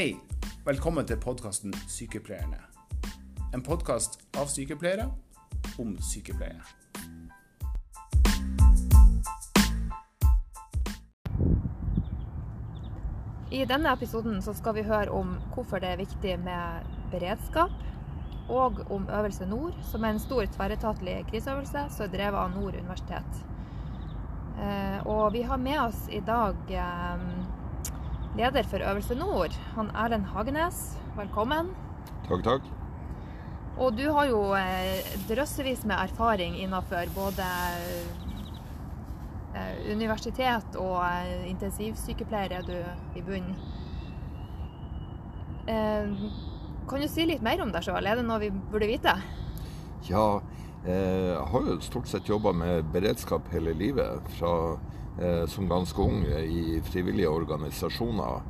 Hei, velkommen til podkasten Sykepleierne. En podkast av sykepleiere om sykepleie. I denne episoden skal vi høre om hvorfor det er viktig med beredskap, og om Øvelse Nord, som er en stor tverretatlig kriseøvelse som er drevet av Nord universitet. Eh, og vi har med oss i dag eh, leder for Øvelse Nord, han Erlend Hagenes. Velkommen. Takk, takk. Og du har jo eh, drøssevis med erfaring innenfor både eh, universitet og intensivsykepleiere er du i bunnen. Eh, kan du si litt mer om deg sjøl? Er det noe vi burde vite? Ja, eh, jeg har jo stort sett jobba med beredskap hele livet. Fra eh, som ganske ung i frivillige organisasjoner.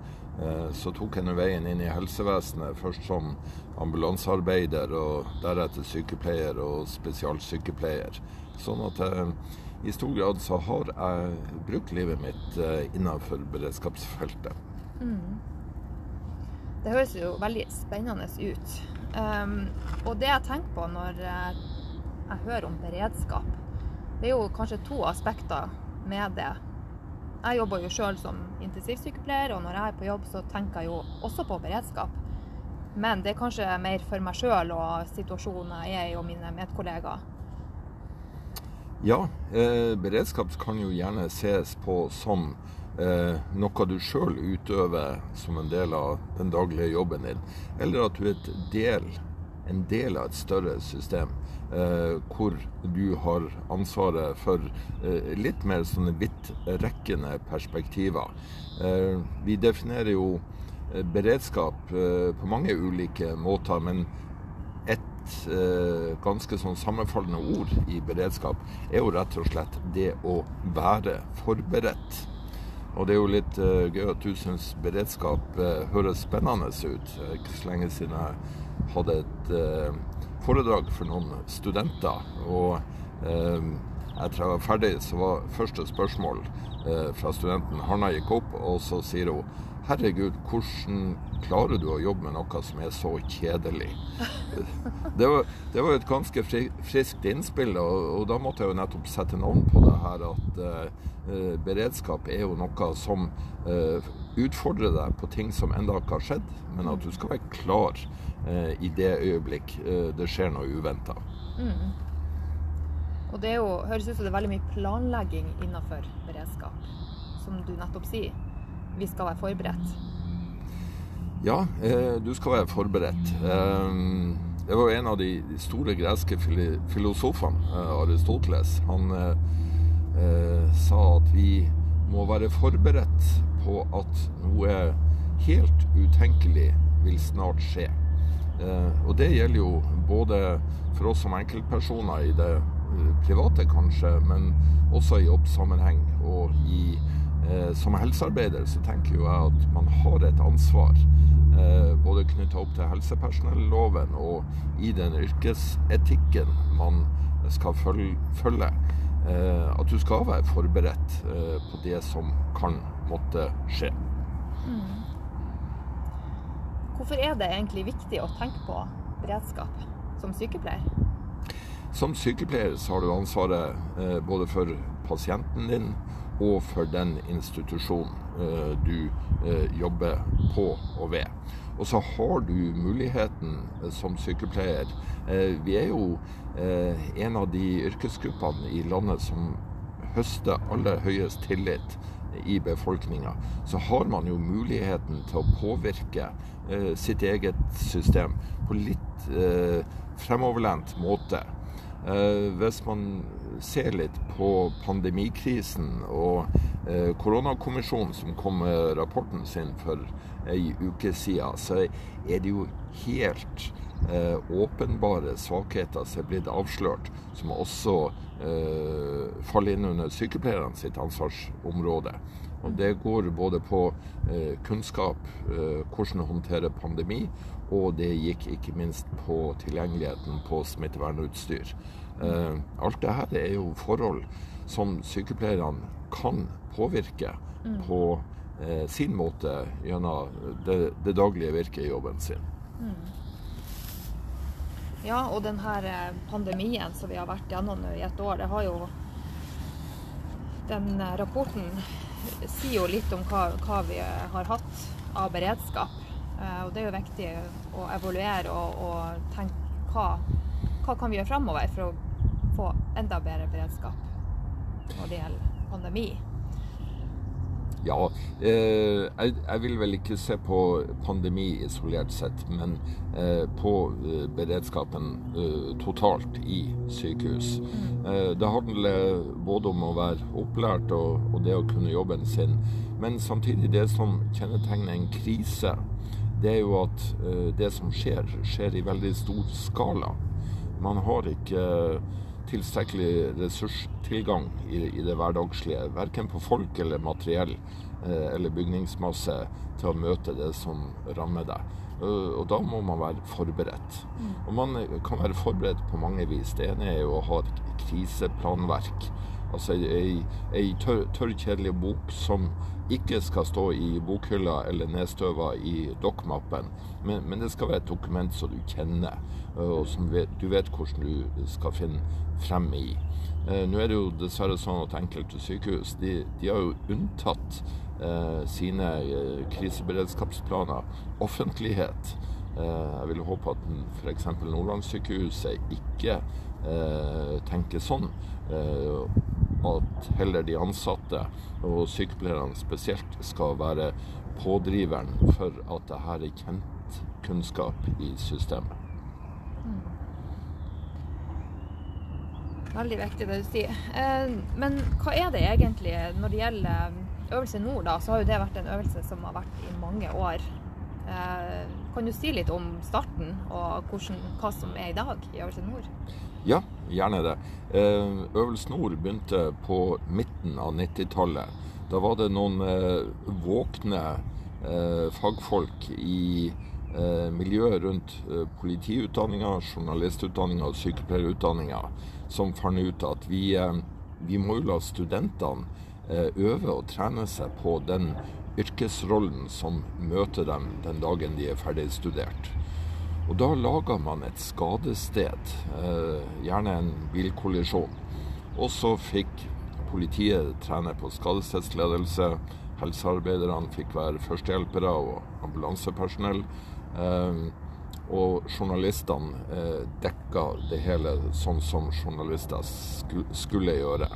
Eh, så tok jeg veien inn i helsevesenet, først som ambulansearbeider, og deretter sykepleier og spesialsykepleier. Sånn at eh, i stor grad så har jeg brukt livet mitt eh, innenfor beredskapsfeltet. Det høres jo veldig spennende ut. Um, og det jeg tenker på når jeg, jeg hører om beredskap, det er jo kanskje to aspekter med det. Jeg jobber jo sjøl som intensivsykepleier, og når jeg er på jobb, så tenker jeg jo også på beredskap. Men det er kanskje mer for meg sjøl og situasjonen jeg er i og mine medkollegaer. Ja, eh, beredskap kan jo gjerne ses på som eh, noe du sjøl utøver som en del av den daglige jobben din, eller at du er et del, en del av et større system. Eh, hvor du har ansvaret for eh, litt mer sånne vidtrekkende perspektiver. Eh, vi definerer jo eh, beredskap eh, på mange ulike måter, men et eh, ganske sånn sammenfallende ord i beredskap er jo rett og slett det å være forberedt. Og det er jo litt gøy at du syns beredskap høres spennende ut. Ikke så lenge siden jeg hadde et eh, foredrag for noen studenter. Og eh, etter jeg var ferdig, så var første spørsmål eh, fra studenten Hanna gikk opp, og så sier hun Herregud, hvordan klarer du å jobbe med noe som er så kjedelig? Det var, det var et ganske fri, friskt innspill, og, og, da måtte jeg jo nettopp sette navn på det her at eh, beredskap er jo noe som eh, utfordrer deg på ting som ennå ikke har skjedd, men at du skal være klar eh, i det øyeblikk eh, det skjer noe uventa. Mm. Og det er jo, høres ut som det er veldig mye planlegging innenfor beredskap, som du nettopp sier. Vi skal være forberedt. Ja, eh, du skal være forberedt. Eh, det var jo en av de store greske filosofene, eh, Aristoteles. Han eh, eh, sa at vi må være forberedt på at noe helt utenkelig vil snart skje. Eh, og det gjelder jo både for oss som enkeltpersoner i det private, kanskje, men også i jobbsammenheng og i Eh, som helsearbeider så tenker jo jeg at man har et ansvar, eh, både knytta opp til helsepersonelloven og i den yrkesetikken man skal følge. Eh, at du skal være forberedt på det som kan måtte skje. Mm. Hvorfor er det egentlig viktig å tenke på beredskap som sykepleier? Som sykepleier så har du ansvaret både for pasienten din og for den institusjonen eh, du eh, jobber på og ved. Og så har du muligheten eh, som sykepleier Vi er jo en av de yrkesgruppene i landet som høster aller høyest tillit i befolkninga. Så har man jo muligheten til å påvirke sitt eget system på litt fremoverlent måte. Hvis man ser litt på pandemikrisen og eh, koronakommisjonen som kom med rapporten sin for ei uke siden, så er det jo helt eh, åpenbare svakheter som er blitt avslørt, som også eh, faller inn under sykepleierne sitt ansvarsområde. Og Det går både på eh, kunnskap, eh, hvordan håndtere pandemi, og det gikk ikke minst på tilgjengeligheten på smittevernutstyr. Eh, alt det her er jo forhold som sykepleierne kan påvirke mm. på eh, sin måte gjennom det, det daglige virket i jobben sin. Ja, og denne eh, pandemien som vi har vært gjennom i et år, det har jo Den eh, rapporten sier jo litt om hva, hva vi har hatt av beredskap. Eh, Og det er jo viktig å evaluere og, og tenke hva, hva kan vi gjøre fremover for å få enda bedre beredskap når det gjelder pandemi. Ja, eh, jeg, jeg vil vel ikke se på pandemi isolert sett, men eh, på eh, beredskapen totalt i sykehus. Eh, det handler både om å være opplært og, og det å kunne jobben sin, men samtidig det som kjennetegner en krise, det er jo at det som skjer, skjer i veldig stor skala. Man har ikke tilstrekkelig ressurstilgang i, i det hverdagslige, verken på folk eller materiell eh, eller bygningsmasse, til å møte det som rammer deg. Eh, Og da må man være forberedt. Og man kan være forberedt på mange vis. Det ene er jo å ha et kriseplanverk. Altså ei, ei tørr, tør, kjedelig bok som ikke skal stå i bokhylla eller nedstøva i dokkmappen, men, men det skal være et dokument som du kjenner, eh, og som vet, du vet hvordan du skal finne frem i. Eh, Nå er det jo dessverre sånn at enkelte sykehus de, de har jo unntatt eh, sine eh, kriseberedskapsplaner offentlighet. Eh, jeg vil håpe at f.eks. Nordlandssykehuset ikke eh, tenker sånn. Eh, at heller de ansatte og sykepleierne spesielt skal være pådriveren for at det her er kjent kunnskap i systemet. Veldig viktig det du sier. Eh, Men hva er det egentlig når det gjelder Øvelse Nord, da, så har jo det vært en øvelse som har vært i mange år. Kan du si litt om starten og hvordan, hva som er i dag i Øvelse Nord? Ja, gjerne det. Eh, Øvelse Nord begynte på midten av 90-tallet. Da var det noen eh, våkne eh, fagfolk i miljøet rundt politiutdanninga, journalistutdanninga og sykepleierutdanninga som fant ut at vi, vi må jo la studentene øve og trene seg på den yrkesrollen som møter dem den dagen de er ferdig studert. Og da lager man et skadested, eh, gjerne en bilkollisjon. Og så fikk politiet trene på skadestedsledelse. Helsearbeiderne fikk være førstehjelpere og ambulansepersonell. Eh, og journalistene eh, dekka det hele sånn som journalister skulle gjøre.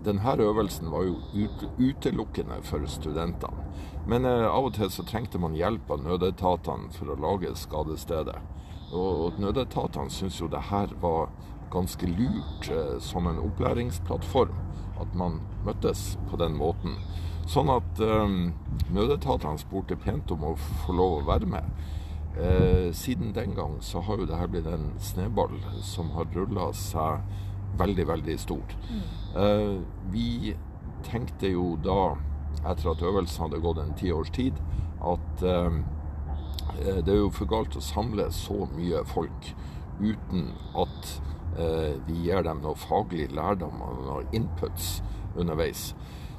Um, denne øvelsen var jo utelukkende for studentene. Men eh, av og til så trengte man hjelp av nødetatene for å lage skadestedet. Og, nødetatene syntes jo det her var ganske lurt eh, som en opplæringsplattform. At man møttes på den måten. Sånn at eh, nødetatene spurte pent om å få lov å være med. Eh, siden den gang så har jo det her blitt en snøball som har rulla seg veldig, veldig stor. Mm. vi tenkte jo da, etter at øvelsen hadde gått en ti års tid, at eh, det er jo for galt å samle så mye folk uten at eh, vi gir dem noe faglig lærdom og noen inputs underveis.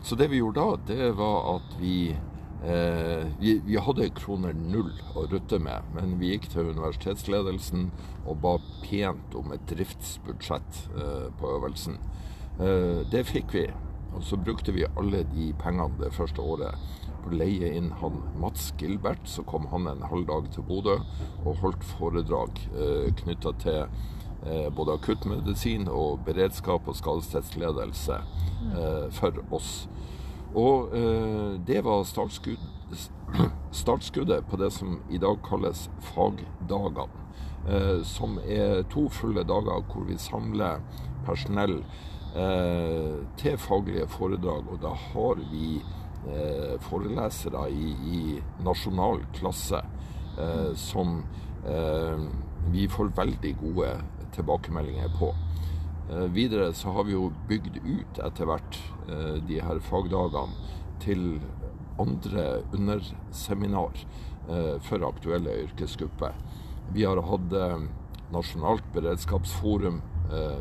Så det vi gjorde da, det var at vi Eh, vi, vi, hadde kroner null å rutte med, men vi gikk til universitetsledelsen og ba pent om et driftsbudsjett eh, på øvelsen. Eh, det fikk vi, og så brukte vi alle de pengene det første året på å leie inn han Mats Gilbert. Så kom han en halv dag til Bodø og holdt foredrag eh, knytta til eh, både akuttmedisin og beredskap og skadestedsledelse for oss. Og eh, det var startskudd, startskuddet på det som i dag kalles fagdagene. Eh, som er to fulle dager hvor vi samler personell eh, til faglige foredrag. Og da har vi eh, forelesere i, i, nasjonal klasse eh, som eh, vi får veldig gode tilbakemeldinger på. Videre så har vi jo bygd ut etter hvert de her fagdagene til andre underseminar for aktuelle yrkesgrupper. Vi har hatt nasjonalt beredskapsforum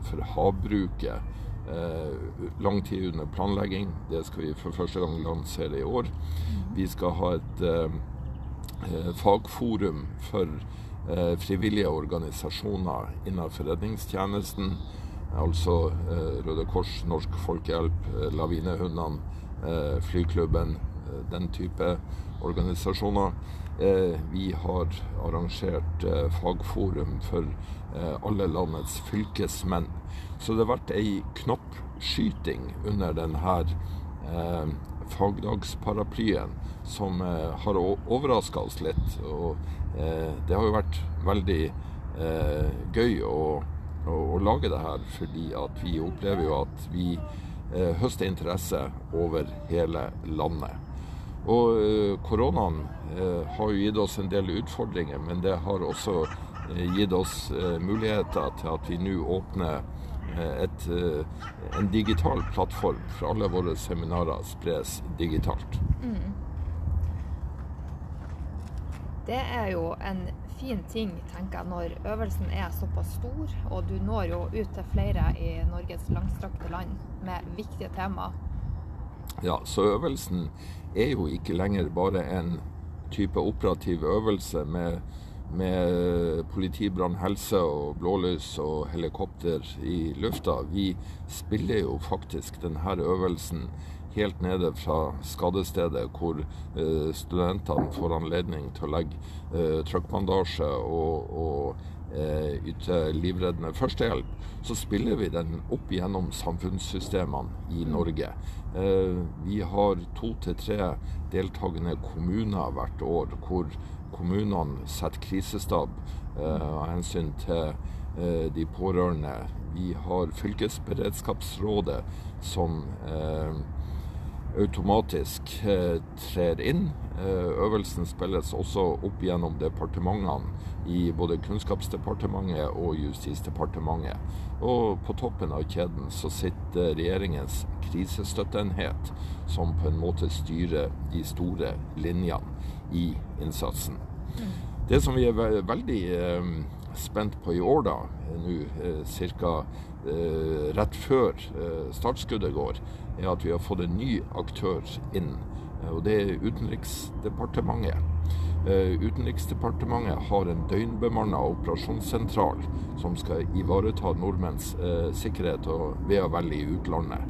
for havbruket lang tid under planlegging. Det skal vi for første gang lansere i år. Vi skal ha et fagforum for frivillige organisasjoner innenfor redningstjenesten. Altså Røde Kors, Norsk Folkehjelp, Lavinehundene, Flyklubben, den type organisasjoner. Eh, vi har arrangert eh, fagforum for eh, alle landets fylkesmenn. Så det har vært ei knoppskyting under denne fagdagsparaplyen som har overraska oss litt. Og det har jo vært veldig gøy å, å, å, lage det her, fordi at vi opplever jo at vi høster interesse over hele landet. Og eh, koronaen eh, har jo gitt oss en del utfordringer, men det har også eh, gitt oss muligheter til at vi nå åpner et, en digital plattform for alle våre seminarer spres digitalt. Mm. Det er jo en fin ting, tenker jeg, når øvelsen er såpass stor, og du når jo ut til flere i Norges langstrakte land med viktige temaer. Ja, så øvelsen er jo ikke lenger bare en type operativ øvelse med, med politi, brann, helse og blålys og helikopter i lufta. Vi spiller jo faktisk denne øvelsen helt nede fra skadestedet, hvor eh, studentene får anledning til å legge eh, trykkbandasje og, og eh, yte livreddende førstehjelp. Så spiller vi den opp gjennom samfunnssystemene i Norge. Eh, vi har to til tre deltakende kommuner hvert år, hvor kommunene setter krisestab eh, av hensyn til eh, de pårørende. Vi har fylkesberedskapsrådet som automatisk trer inn. Øvelsen spilles også opp gjennom departementene i både Kunnskapsdepartementet og Justisdepartementet. Og på toppen av kjeden så sitter regjeringens krisestøtteenhet, som på en måte styrer de store linjene i innsatsen. Det som vi er veldig eh, spent på i år, da, nå eh, ca. Eh, rett før eh, startskuddet går, er at vi har fått en ny aktør inn. Eh, og det er Utenriksdepartementet. Eh, Utenriksdepartementet har en døgnbemanna operasjonssentral som skal ivareta nordmenns eh, sikkerhet og ve og vel i utlandet.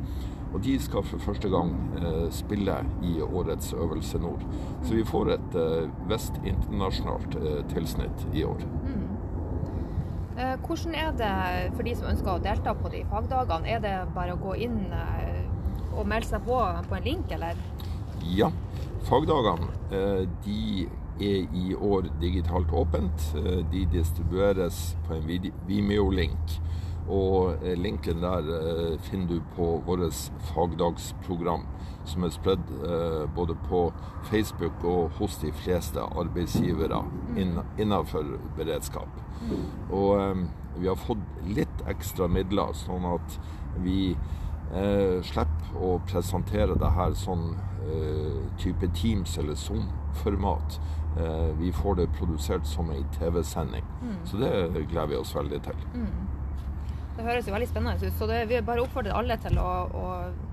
Og de skal for første gang eh, spille i årets Øvelse Nord. Så vi får et vest-internasjonalt tilsnitt i år. Mm. Hvordan er det for de som ønsker å delta på de fagdagene? Er det bare å gå inn og melde seg på på en link, eller? Ja. Fagdagene de er i år digitalt åpent. Eh, de distribueres på en Vimeo-link. Og eh, linken der eh, finner du på vårt fagdagsprogram, som er spredd både på Facebook og hos de fleste arbeidsgivere innenfor beredskap. Og vi har fått litt ekstra midler, sånn at vi eh, slipper å presentere det her sånn eh, type Teams eller Zoom-format. Eh, vi får det produsert som ei TV-sending. Mm. Så det gleder vi oss veldig til. Mm. Det høres jo veldig spennende ut. Så det, vi bare oppfordrer alle til å, å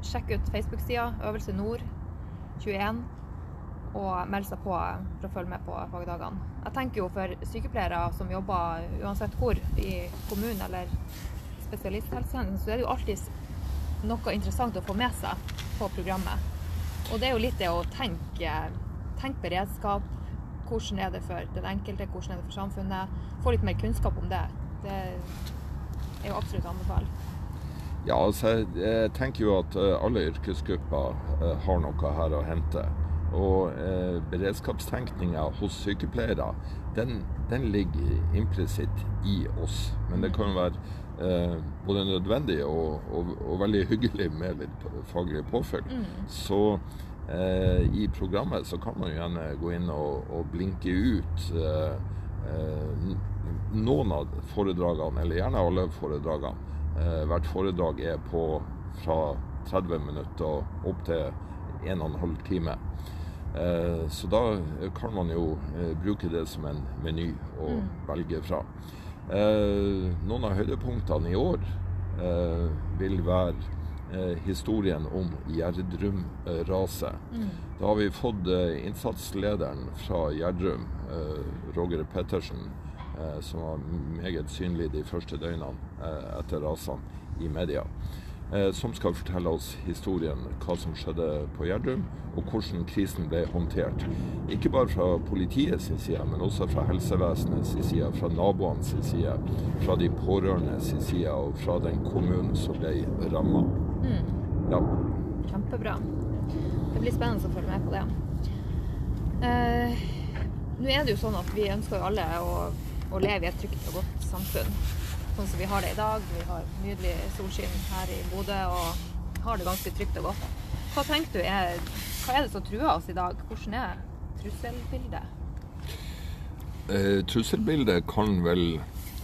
sjekke ut Facebook-sida Øvelse Nord 21 og melde seg på for å følge med på fagdagene. Jeg tenker jo for sykepleiere som jobber uansett hvor, i kommunen eller spesialisthelsetjenesten, så er det jo alltid noe interessant å få med seg på programmet. Og det er jo litt det å tenke, tenke beredskap, hvordan er det for den enkelte, hvordan er det for samfunnet? Få litt mer kunnskap om det. Det er jo absolutt å anbefale. Ja, altså, jeg tenker jo at eh, alle yrkesgrupper eh, har noe her å hente. Og eh, beredskapstenkninga hos sykepleiere, den, den ligger implisitt i oss. Men det kan jo være eh, både nødvendig og, og, og, veldig hyggelig med litt faglig påfyll. Mm. Så Eh, I programmet så kan man jo gjerne gå inn og, og blinke ut eh, eh, noen av foredragene, eller gjerne alle foredragene. hvert foredrag er på fra 30 minutter opp til 1 12 time. Så da kan man jo bruke det som en meny å mm. velge fra. Noen av høydepunktene i år eh, vil være eh, historien om Gjerdrum-raset. Mm. Da har vi fått eh, innsatslederen fra Gjerdrum, eh, Roger Pettersen, eh, som var meget synlig de første døgnene eh, etter rasene i media. Eh, som skal fortelle oss historien, hva som skjedde på Gjerdrum, og hvordan krisen ble håndtert. Ikke bare fra politiets side, men også fra helsevesenets side, fra naboenes side, fra de pårørendes side og fra den kommunen som ble ramma. Mm. Ja. Kjempebra. Det blir spennende å følge med på det. Uh, Nå er det jo sånn at vi ønsker jo alle å, å leve i et trygt og godt samfunn. Sånn som vi har det i dag. Vi har nydelig solskinn her i Bodø og har det ganske trygt og godt. Hva tenker du er, hva er det som truer oss i dag? Hvordan er trusselbildet? Eh, trusselbildet kan vel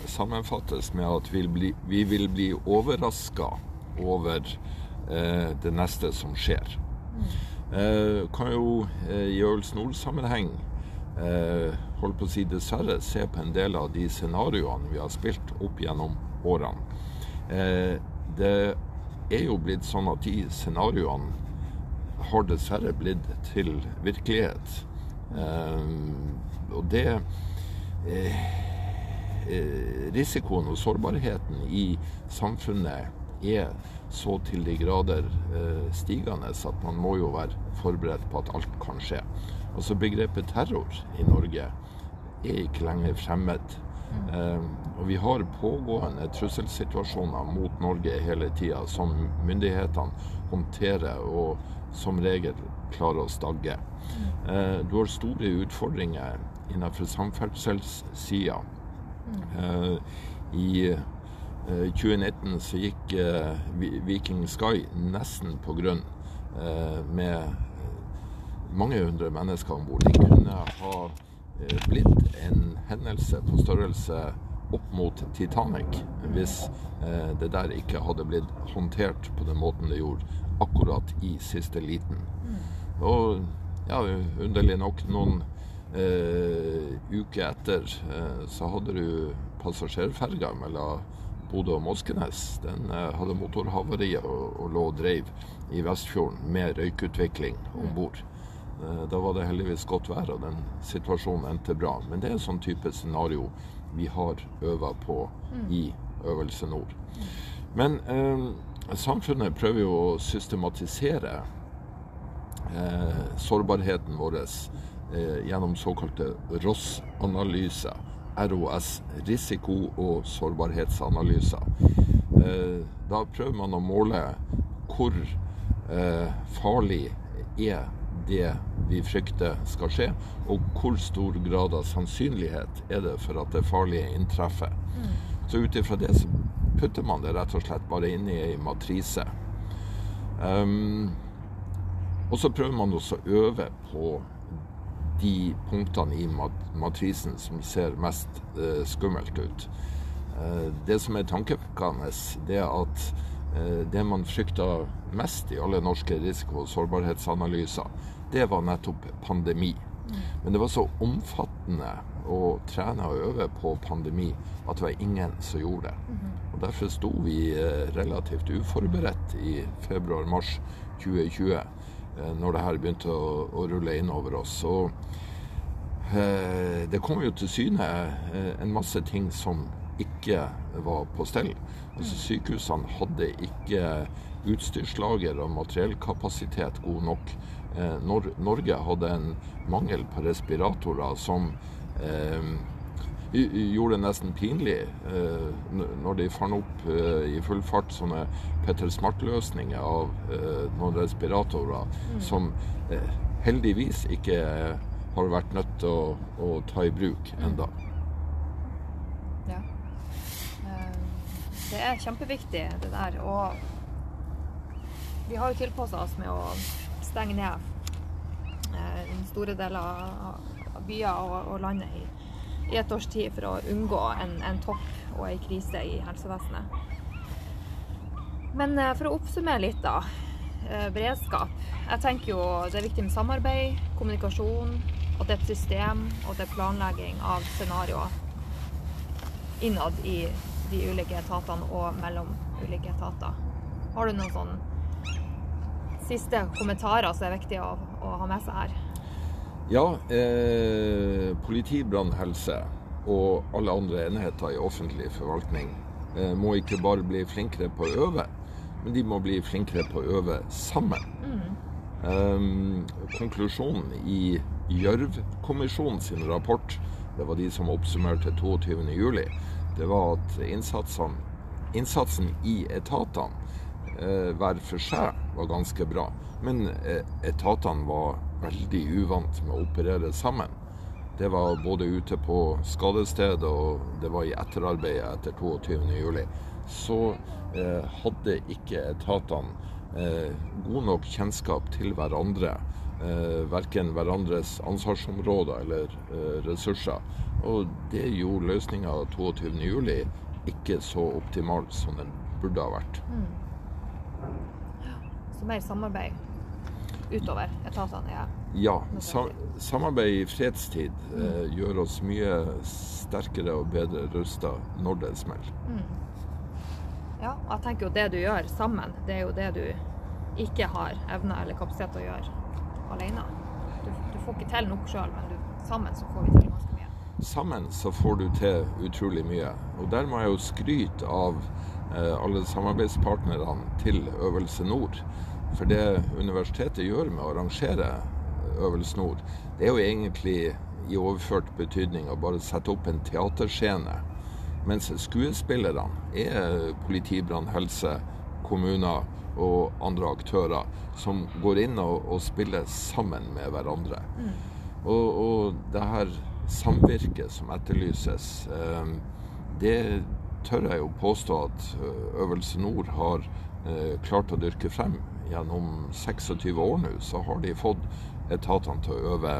sammenfattes med at vi, bli, vi vil bli overraska over eh, det neste som skjer. Eh, kan jo eh, i Øls Nord-sammenheng eh, holdt på å si dessverre se på en del av de scenarioene vi har spilt opp gjennom årene. Eh, det er jo blitt sånn at de scenarioene har dessverre blitt til virkelighet. Eh, og det eh, eh, Risikoen og sårbarheten i samfunnet er så til de grader eh, stigende at man må jo være forberedt på at alt kan skje. Altså Begrepet terror i Norge er ikke lenger fremmed. Eh, og vi har pågående trusselsituasjoner mot Norge hele tida som myndighetene håndterer og som regel klarer å stagge. Eh, du har store utfordringer innenfor samferdselssida. Eh, I eh, 2019 så gikk eh, Viking Sky nesten på grunn eh, med mange hundre mennesker om bord. De kunne ha eh, blitt en hendelse på størrelse opp mot Titanic hvis eh, det der ikke hadde blitt håndtert på den måten det gjorde akkurat i siste liten. Og ja, underlig nok, noen eh, uker etter eh, så hadde du passasjerferga mellom Bodø og Moskenes. Den eh, hadde motorhavari og, og lå og dreiv i Vestfjorden med røykutvikling om bord. Eh, Da var det heldigvis godt vær, og den situasjonen endte bra. Men det er en sånn type scenario vi har øva på i Øvelse Nord. Men eh, samfunnet prøver jo å systematisere eh, sårbarheten vår eh, gjennom såkalte ROS-analyser. ROS, risiko- og sårbarhetsanalyser. Eh, da prøver man å måle hvor eh, farlig er det vi frykter skal skje, og hvor stor grad av sannsynlighet er det for at det farlige inntreffer. Så ut ifra det så putter man det rett og slett bare inn i ei matrise. Um, og så prøver man også å øve på de punktene i mat matrisen som ser mest uh, skummelt ut. Uh, det som er tankevekkende, det er at eh, det man frykter mest i alle norske risiko- og sårbarhetsanalyser, det var nettopp pandemi. Men det var så omfattende å trene og øve på pandemi at det var ingen som gjorde det. Og Derfor sto vi eh, relativt uforberedt i februar-mars 2020 eh, når det her begynte å, å rulle inn over oss. Og eh, det kom jo til syne en masse ting som ikke var på stell. Altså Sykehusene hadde ikke utstyrslager og materiellkapasitet god nok. Eh, Nor Norge hadde en mangel på respiratorer som eh, gjorde det nesten pinlig eh, når de fant opp i full fart sånne Petter Smart-løsninger av eh, noen respiratorer som eh, heldigvis ikke har vært nødt til å, å ta i bruk enda. Ja. Det er kjempeviktig, det der. Og vi har jo tilpassa oss med å stenge ned eh, store deler av byer og, landet i, et års tid for å unngå en, en topp og ei krise i helsevesenet. Men eh, for å oppsummere litt, da. eh, Beredskap. Jeg tenker jo det er viktig med samarbeid, kommunikasjon, at det er et system og det er planlegging av scenarioer innad i de ulike etatene og mellom ulike etater. Har du noen sånn siste kommentarer som er viktig å, å ha med seg her? Ja, eh, politi, brann, helse og alle andre enheter i offentlig forvaltning eh, må ikke bare bli flinkere på å øve, men de må bli flinkere på å øve sammen. Um, konklusjonen i Gjørv-kommisjonen sin rapport, det var de som oppsummerte 22.07, det var at innsatsen, innsatsen i etatene eh, hver for seg var ganske bra. Men eh, etatene var veldig uvant med å operere sammen. Det var både ute på skadestedet og det var i etterarbeidet etter 22.07. Så eh, hadde ikke etatene eh, god nok kjennskap til hverandre. Eh, verken hverandres ansvarsområder eller eh, ressurser. Og det gjorde løsninga 22.07 ikke så optimal som den burde ha vært. Så mer samarbeid utover etatene Ja, Ja, sam samarbeid i fredstid eh, gjør oss mye sterkere og bedre rusta når det smeller. Ja, og jeg tenker jo det du gjør sammen, det er jo det du ikke har evne eller kapasitet til å gjøre alene. Du, du får ikke til nok sjøl, men du, sammen så får vi til ganske mye. Sammen så får du til utrolig mye. Og der må jeg jo skryte av alle samarbeidspartnerne til Øvelse Nord. For det universitetet gjør med å arrangere Øvelse Nord, det er jo egentlig i overført betydning å bare sette opp en teaterscene. Mens skuespillerne er politi, brann, helse, kommuner og andre aktører som går inn og, og spiller sammen med hverandre. Og, og det her samvirket som etterlyses, eh, det tør jeg jo påstå at eh, Øvelse Nord har eh, klart å dyrke frem. Gjennom 26 år nå så har de fått etatene til å øve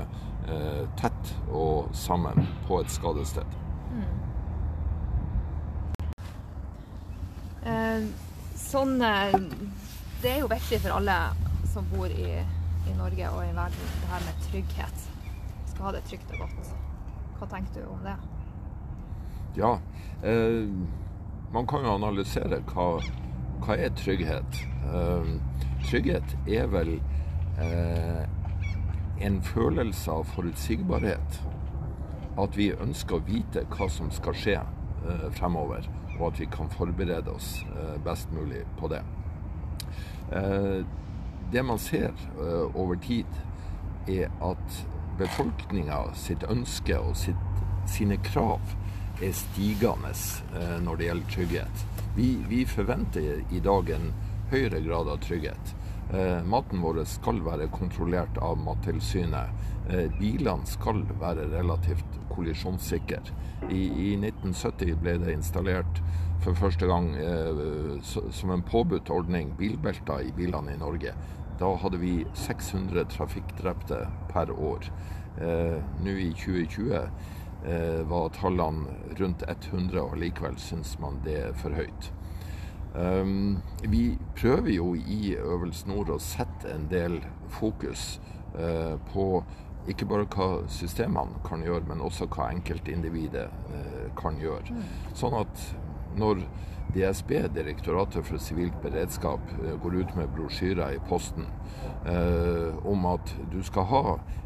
eh, tett og sammen på et skadested. Mm. sånn Det er jo viktig for alle som bor i, i Norge og i verden, det her med trygghet. Skal ha det trygt og godt. Hva tenker du om det? Ja, eh, man kan jo analysere hva, hva er trygghet. Eh, trygghet er vel eh, en følelse av forutsigbarhet. At vi ønsker å vite hva som skal skje eh, fremover, og at vi kan forberede oss eh, best mulig på det. Eh, det man ser over tid, er at befolkninga sitt ønske og sitt, sine krav er stigende eh, når det gjelder trygghet. Vi, vi forventer i dag en høyere grad av trygghet. Eh, maten vår skal være kontrollert av Mattilsynet. Eh, bilene skal være relativt kollisjonssikre. I, I 1970 ble det installert for første gang som en påbudt ordning bilbelter i bilene i Norge. Da hadde vi 600 trafikkdrepte per år. Eh, Nå i 2020 eh, var tallene rundt 100, og likevel syns man det er for høyt. Um, vi prøver jo i Øvelse Nord å sette en del fokus eh, på ikke bare hva systemene kan gjøre, men også hva enkeltindividet eh, kan gjøre. Sånn at når DSB, Direktoratet for sivilt beredskap, eh, går ut med brosjyrer i posten eh, om at du skal ha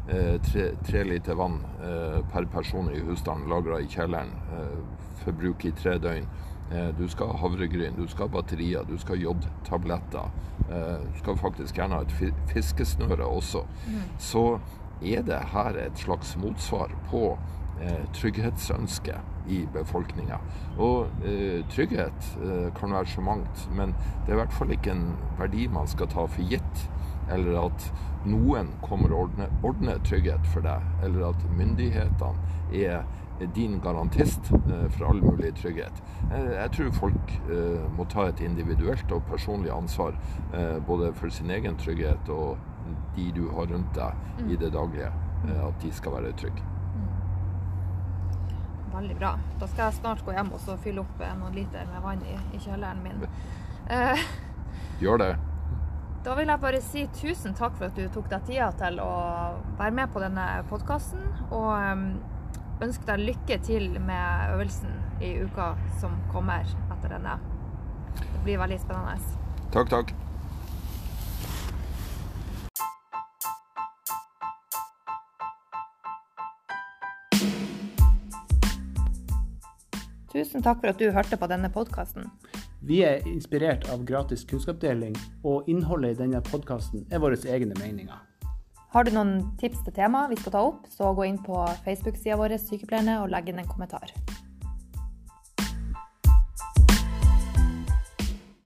eh, tre, tre liter vann eh, per person i husstanden lagra i kjelleren eh, for bruk i tre døgn. Eh, Du skal ha havregryn, du skal ha batterier, du skal ha jodtabletter. Du skal faktisk gjerne ha et fiskesnøre også. Så er det her et slags motsvar på eh, trygghetsønsket i befolkninga. Og eh, trygghet eh, kan være så mangt, men det er i hvert fall ikke en verdi man skal ta for gitt. Eller at noen kommer og ordner, ordner trygghet for deg, eller at myndighetene er din garantist eh, for all mulig trygghet. Eh, Jeg tror folk eh, må ta et individuelt og personlig ansvar eh, både for sin egen trygghet og de du har rundt deg i det daglige. At de skal være trygge. Veldig bra. Da skal jeg snart gå hjem og så fylle opp eh, noen liter med vann i, i kjelleren min. Eh, Gjør det. Da vil jeg bare si tusen takk for at du tok deg tida til å være med på denne podkasten. Og um, ønske deg lykke til med øvelsen i uka som kommer etter denne. Det blir veldig spennende. Takk, takk. Tusen takk for at du hørte på denne podkasten. Vi er inspirert av gratis kunnskapsdeling, og innholdet i denne podkasten er våre egne meninger. Har du noen tips til tema vi skal ta opp, så gå inn på Facebook-sida vår Sykepleierne og legg inn en kommentar.